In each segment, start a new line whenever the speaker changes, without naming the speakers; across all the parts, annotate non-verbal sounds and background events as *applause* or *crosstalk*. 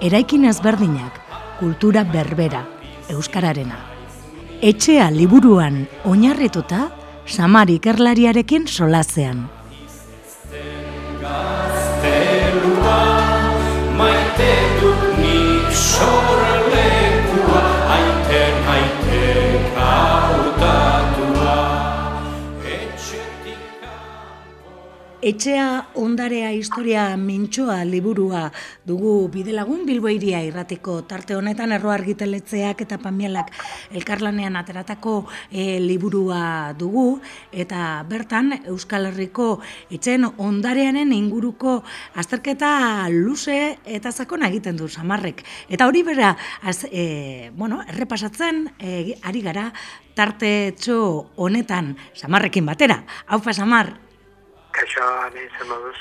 eraikin ezberdinak, kultura berbera, euskararena. Etxea liburuan oinarrituta, samar ikerlariarekin solazean. Etxea ondarea historia mintxoa liburua dugu bidelagun bilboiria irrateko tarte honetan erro argiteletzeak eta pamialak elkarlanean ateratako e, liburua dugu eta bertan Euskal Herriko etxen ondareanen inguruko azterketa luze eta zakon egiten du samarrek. Eta hori bera, az, e, bueno, errepasatzen e, ari gara tarte txo honetan samarrekin batera. Haupa samar,
Kaixo, izan moduz.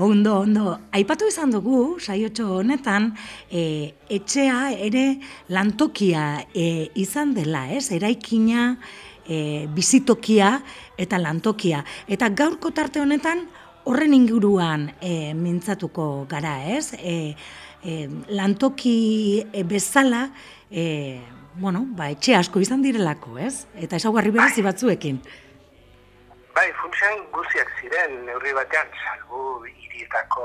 Ondo, ondo. Aipatu izan dugu, saiotxo honetan, e, etxea ere lantokia e, izan dela, ez? Eraikina, e, bizitokia eta lantokia. Eta gaurko tarte honetan, horren inguruan e, mintzatuko gara, ez? E, e, lantoki e, bezala, e, bueno, ba, etxe asko izan direlako, ez? Eta esaguarri berezi bai. batzuekin.
Bai, funtsean guziak ziren, neurri batean, salbu hirietako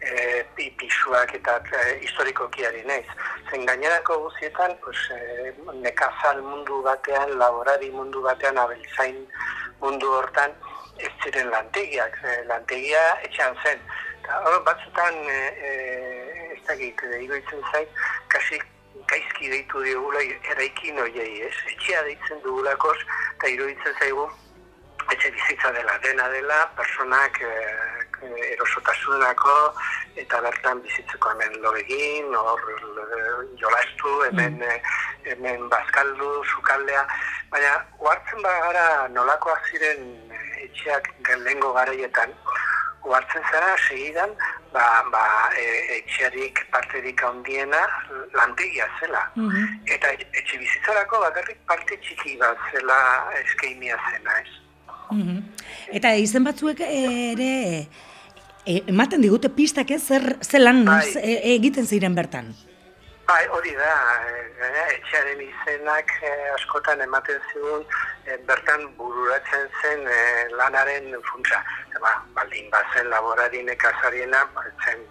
e, pisuak eta e, historikoki ari naiz. Zen gainerako guzietan, pues, e, nekazal mundu batean, laborari mundu batean, abeltzain mundu hortan, ez ziren lantegiak, e, lantegia etxan zen. Eta hor, batzutan, e, e, ez dakit, igoitzen zain, kasi gaizki deitu digula eraikin oiei, ez? Etxea deitzen dugulakoz, eta iruditzen zaigu, etxe bizitza dela, dena dela, personak e, erosotasunako eta bertan bizitzeko hemen lo egin, hor jolastu, hemen, mm. hemen bazkaldu, sukaldea, baina uartzen bagara nolakoak ziren etxeak lehengo garaietan, uartzen zara segidan, ba, ba, e, etxearik parterik handiena lantegia zela. Mm Eta etxe bizitzarako bakarrik parte txiki bat zela eskaimia zena, ez?
Mhm. Eta izen batzuek ere e, ematen digute pistak ez zer zelan bai. E, egiten ziren bertan.
Bai, hori da, e, etxearen izenak askotan ematen zigun bertan bururatzen zen lanaren funtsa. Ba, baldin bazen laborarinek azariena, zen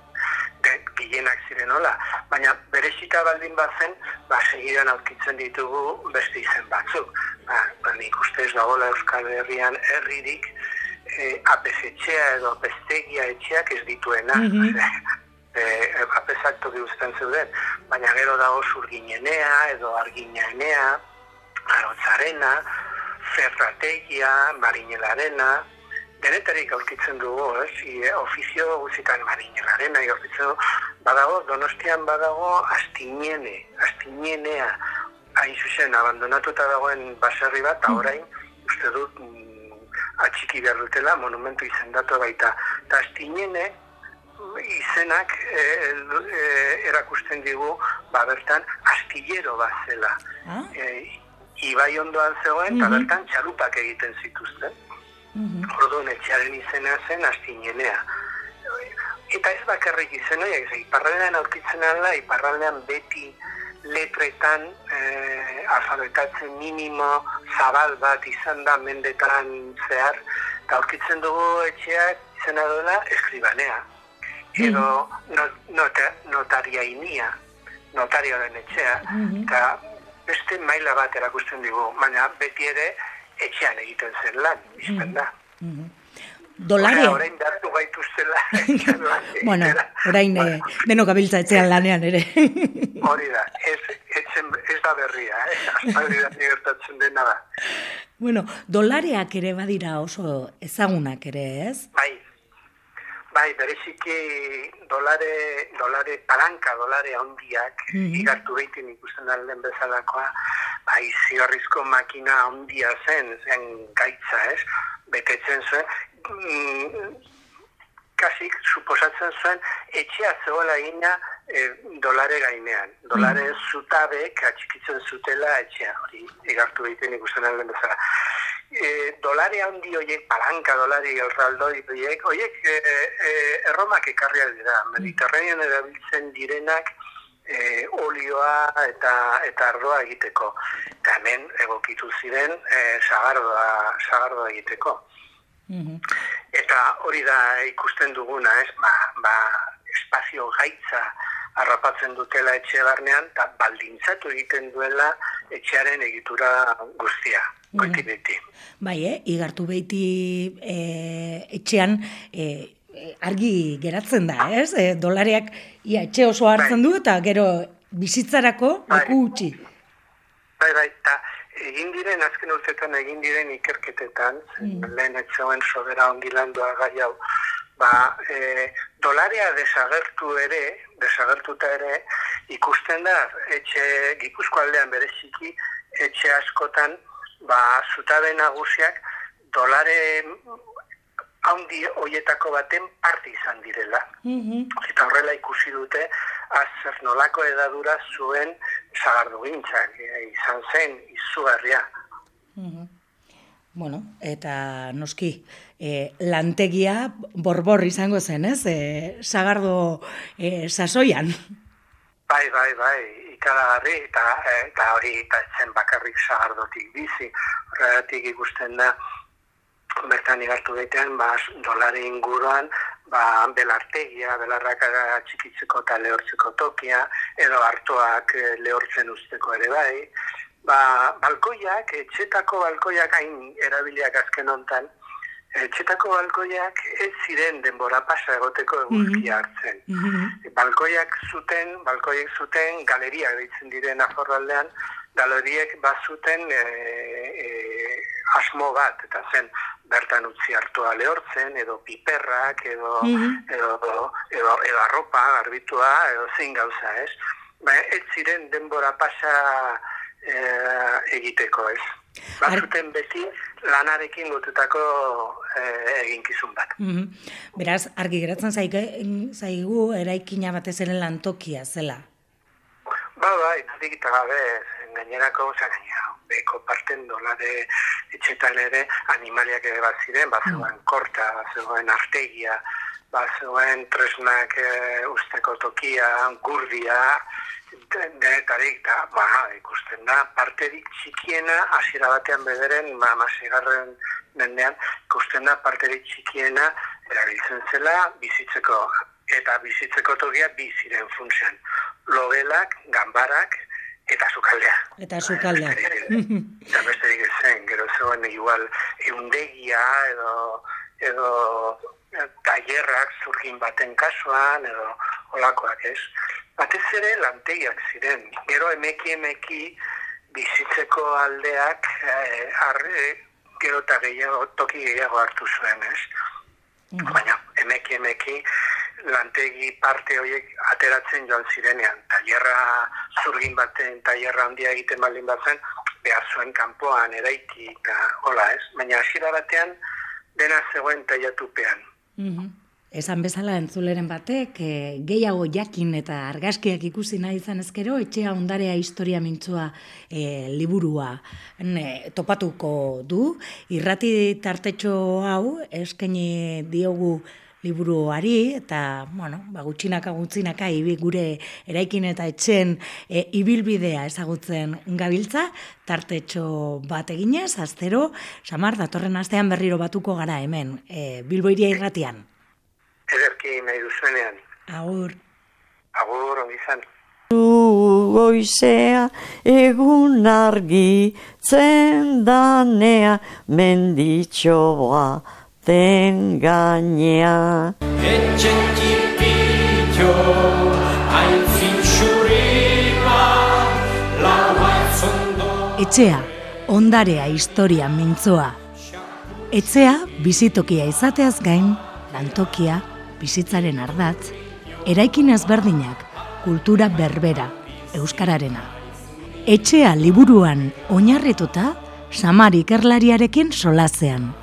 gillenak ziren hola, baina berezika baldin bazen, ba, segidan aurkitzen ditugu beste izen batzuk. Ba, ba nik uste ez dagoela Euskal Herrian herririk e, apesetxea edo apestegia etxeak ez dituena. *laughs* Mm -hmm. e, apezak toki guztan zeuden, baina gero dago zurginenea edo arginaenea, arotzarena, ferrategia, marinelarena, denetarik aurkitzen dugu, ez? Eh, ofizio guzitan marinelaren, nahi aurkitzen dugu, badago, donostian badago astiniene, astinienea, hain zuzen, abandonatuta dagoen baserri bat, mm. orain, uste dut, mm, atxiki behar dutela, monumentu izendatu baita. Eta astiniene, izenak e, e, erakusten digu, ba bertan, astillero bat zela. Ah? ibai ondoan zegoen, eta mm bertan txalupak egiten zituzten. Mm Orduan etxearen izena zen astinenea. Eta ez bakarrik izena, ez, iparraldean aurkitzen ala, iparraldean beti letretan eh, alfabetatzen minimo zabal bat izan da mendetan zehar, eta aurkitzen dugu etxeak izena duela escribanea. Edo not, not, notaria inia, notarioaren etxea, eta beste maila bat erakusten dugu, baina beti ere etxean egiten zen lan, izten da. Mm -hmm.
Dolare.
Orain behartu gaituztela. *laughs*
bueno, orain eh, denok abiltza etxean lanean ere. *laughs*
Hori da, ez, etzen, ez da berria, eh? *laughs* Aspaldi da gertatzen dena da.
Bueno, dolareak ere badira oso ezagunak ere, ez?
Bai, Bai, bereziki dolare, dolare palanka, dolare handiak
Mhm.
igartu behiten ikusten alden bezalakoa, bai, ziorrizko makina handia zen, zen gaitza, ez? Betetzen zuen, mm, kasik suposatzen zuen etxea zegoela egina e, dolare gainean. Dolare zutabek atxikitzen zutela etxea, hori igartu behiten ikusten alden bezala. E, dolare handi horiek, palanka dolari erraldoi horiek, horiek e, e, erromak ekarriak dira. Mediterranean erabiltzen direnak e, olioa eta eta ardoa egiteko. Eta hemen egokitu ziren e, sagardoa, sagardoa egiteko.
Mhm.
Eta hori da ikusten duguna, ez? Ba, ba, espazio gaitza harrapatzen dutela etxe barnean, eta baldintzatu egiten duela etxearen egitura guztia, goiti beti.
Bai, eh? igartu behiti e, etxean e, e, argi geratzen da, ez? E, dolareak ia etxe oso hartzen du eta gero bizitzarako
Bai.
leku utzi.
Bai, bai, egin diren, azken urtetan egin diren ikerketetan, mm. lehen ez zegoen sobera ongilandua gai hau, ba, e, dolarea desagertu ere, desagertuta ere, ikusten da, etxe, gipuzko aldean bereziki, etxe askotan, ba, zutabe nagusiak, dolare haundi hoietako baten parte izan direla.
Mhm.
Eta horrela ikusi dute, azer nolako edadura zuen sagardu gintzak, e, izan zen, izugarria.
Mhm. Bueno, eta noski, e, lantegia borbor izango zen, ez? E, sagardo e, sasoian.
Bai, bai, bai, ikaragarri, eta, eta hori eta zen bakarrik sagardotik bizi. Horregatik ikusten da, bertan igartu daitean, ba, dolare inguruan, ba, belartegia, belarrak txikitzeko eta lehortzeko tokia, edo hartuak eh, lehortzen usteko ere bai. Ba, balkoiak, etxetako balkoiak hain erabiliak azken hontan, etxetako balkoiak ez ziren denbora pasa egoteko eguzkia hartzen.
Mhm.
Balkoiak zuten, balkoiek zuten galeria deitzen diren aforraldean, galeriek bazuten e, e, asmo bat, eta zen bertan utzi hartua lehortzen, edo piperrak, edo,
Mhm.
edo, edo, edo arropa, garbitua, edo zein gauza, ez? Ba, ez ziren denbora pasa e, egiteko, ez? Bazuten beti lanarekin lotutako e, eginkizun bat.
Mhm. Beraz, argi geratzen zaike, zaigu eraikina batez ere lantokia zela.
Ba, bai, nadik eta gabe, gainerako, oza, gainera, beko parten dolare etxetan ere animaliak ere bat ziren, bat zegoen korta, bat zegoen artegia, bat zegoen tresnak e, usteko tokia, gurdia, denetarik, da, ba, ikusten da, parterik txikiena, hasiera batean bederen, ba, masigarren mendean, ikusten da, parterik txikiena, erabiltzen zela, bizitzeko, eta bizitzeko tokia bi ziren funtsean. Logelak, ganbarak, eta sukaldea.
Eta sukaldea.
Eta besterik ez zen, gero zegoen igual eundegia edo, edo eh, tailerrak zurgin baten kasuan edo olakoak ez. Batez ere lantegiak ziren. Gero emeki emeki bizitzeko aldeak eh, arre, gero eta gehiago, toki gehiago hartu zuen ez. Baina, emeki emeki lantegi parte horiek ateratzen joan zirenean. Tailerra zurgin baten, tailerra handia egiten baldin bazen, behar zuen kanpoan eraiki eta hola ez. Baina hasiera batean dena zegoen tailatupean.
Mhm. Esan bezala entzuleren batek, e, gehiago jakin eta argazkiak ikusi nahi izan ezkero, etxea ondarea historia mintzua e, liburua ne, topatuko du. Irrati tartetxo hau, eskaini diogu liburuari eta bueno, ba gutxinaka gutxinaka ibi gure eraikin eta etxen e, ibilbidea ezagutzen gabiltza tartetxo bat eginez astero Samar datorren astean berriro batuko gara hemen e, Bilboiria irratian.
Ederki nahi duzuenean.
Agur.
Agur, ongi izan.
Du goizea egun argi zendanea menditxoa den gainean.
Etxe tipitxo, hain fintxurima.
Etxea, ondarea historia mintzoa. Etxea, bizitokia izateaz gain, lantokia, bizitzaren ardatz, eraikin ezberdinak, kultura berbera, euskararena. Etxea liburuan oinarrituta, samar ikerlariarekin solazean.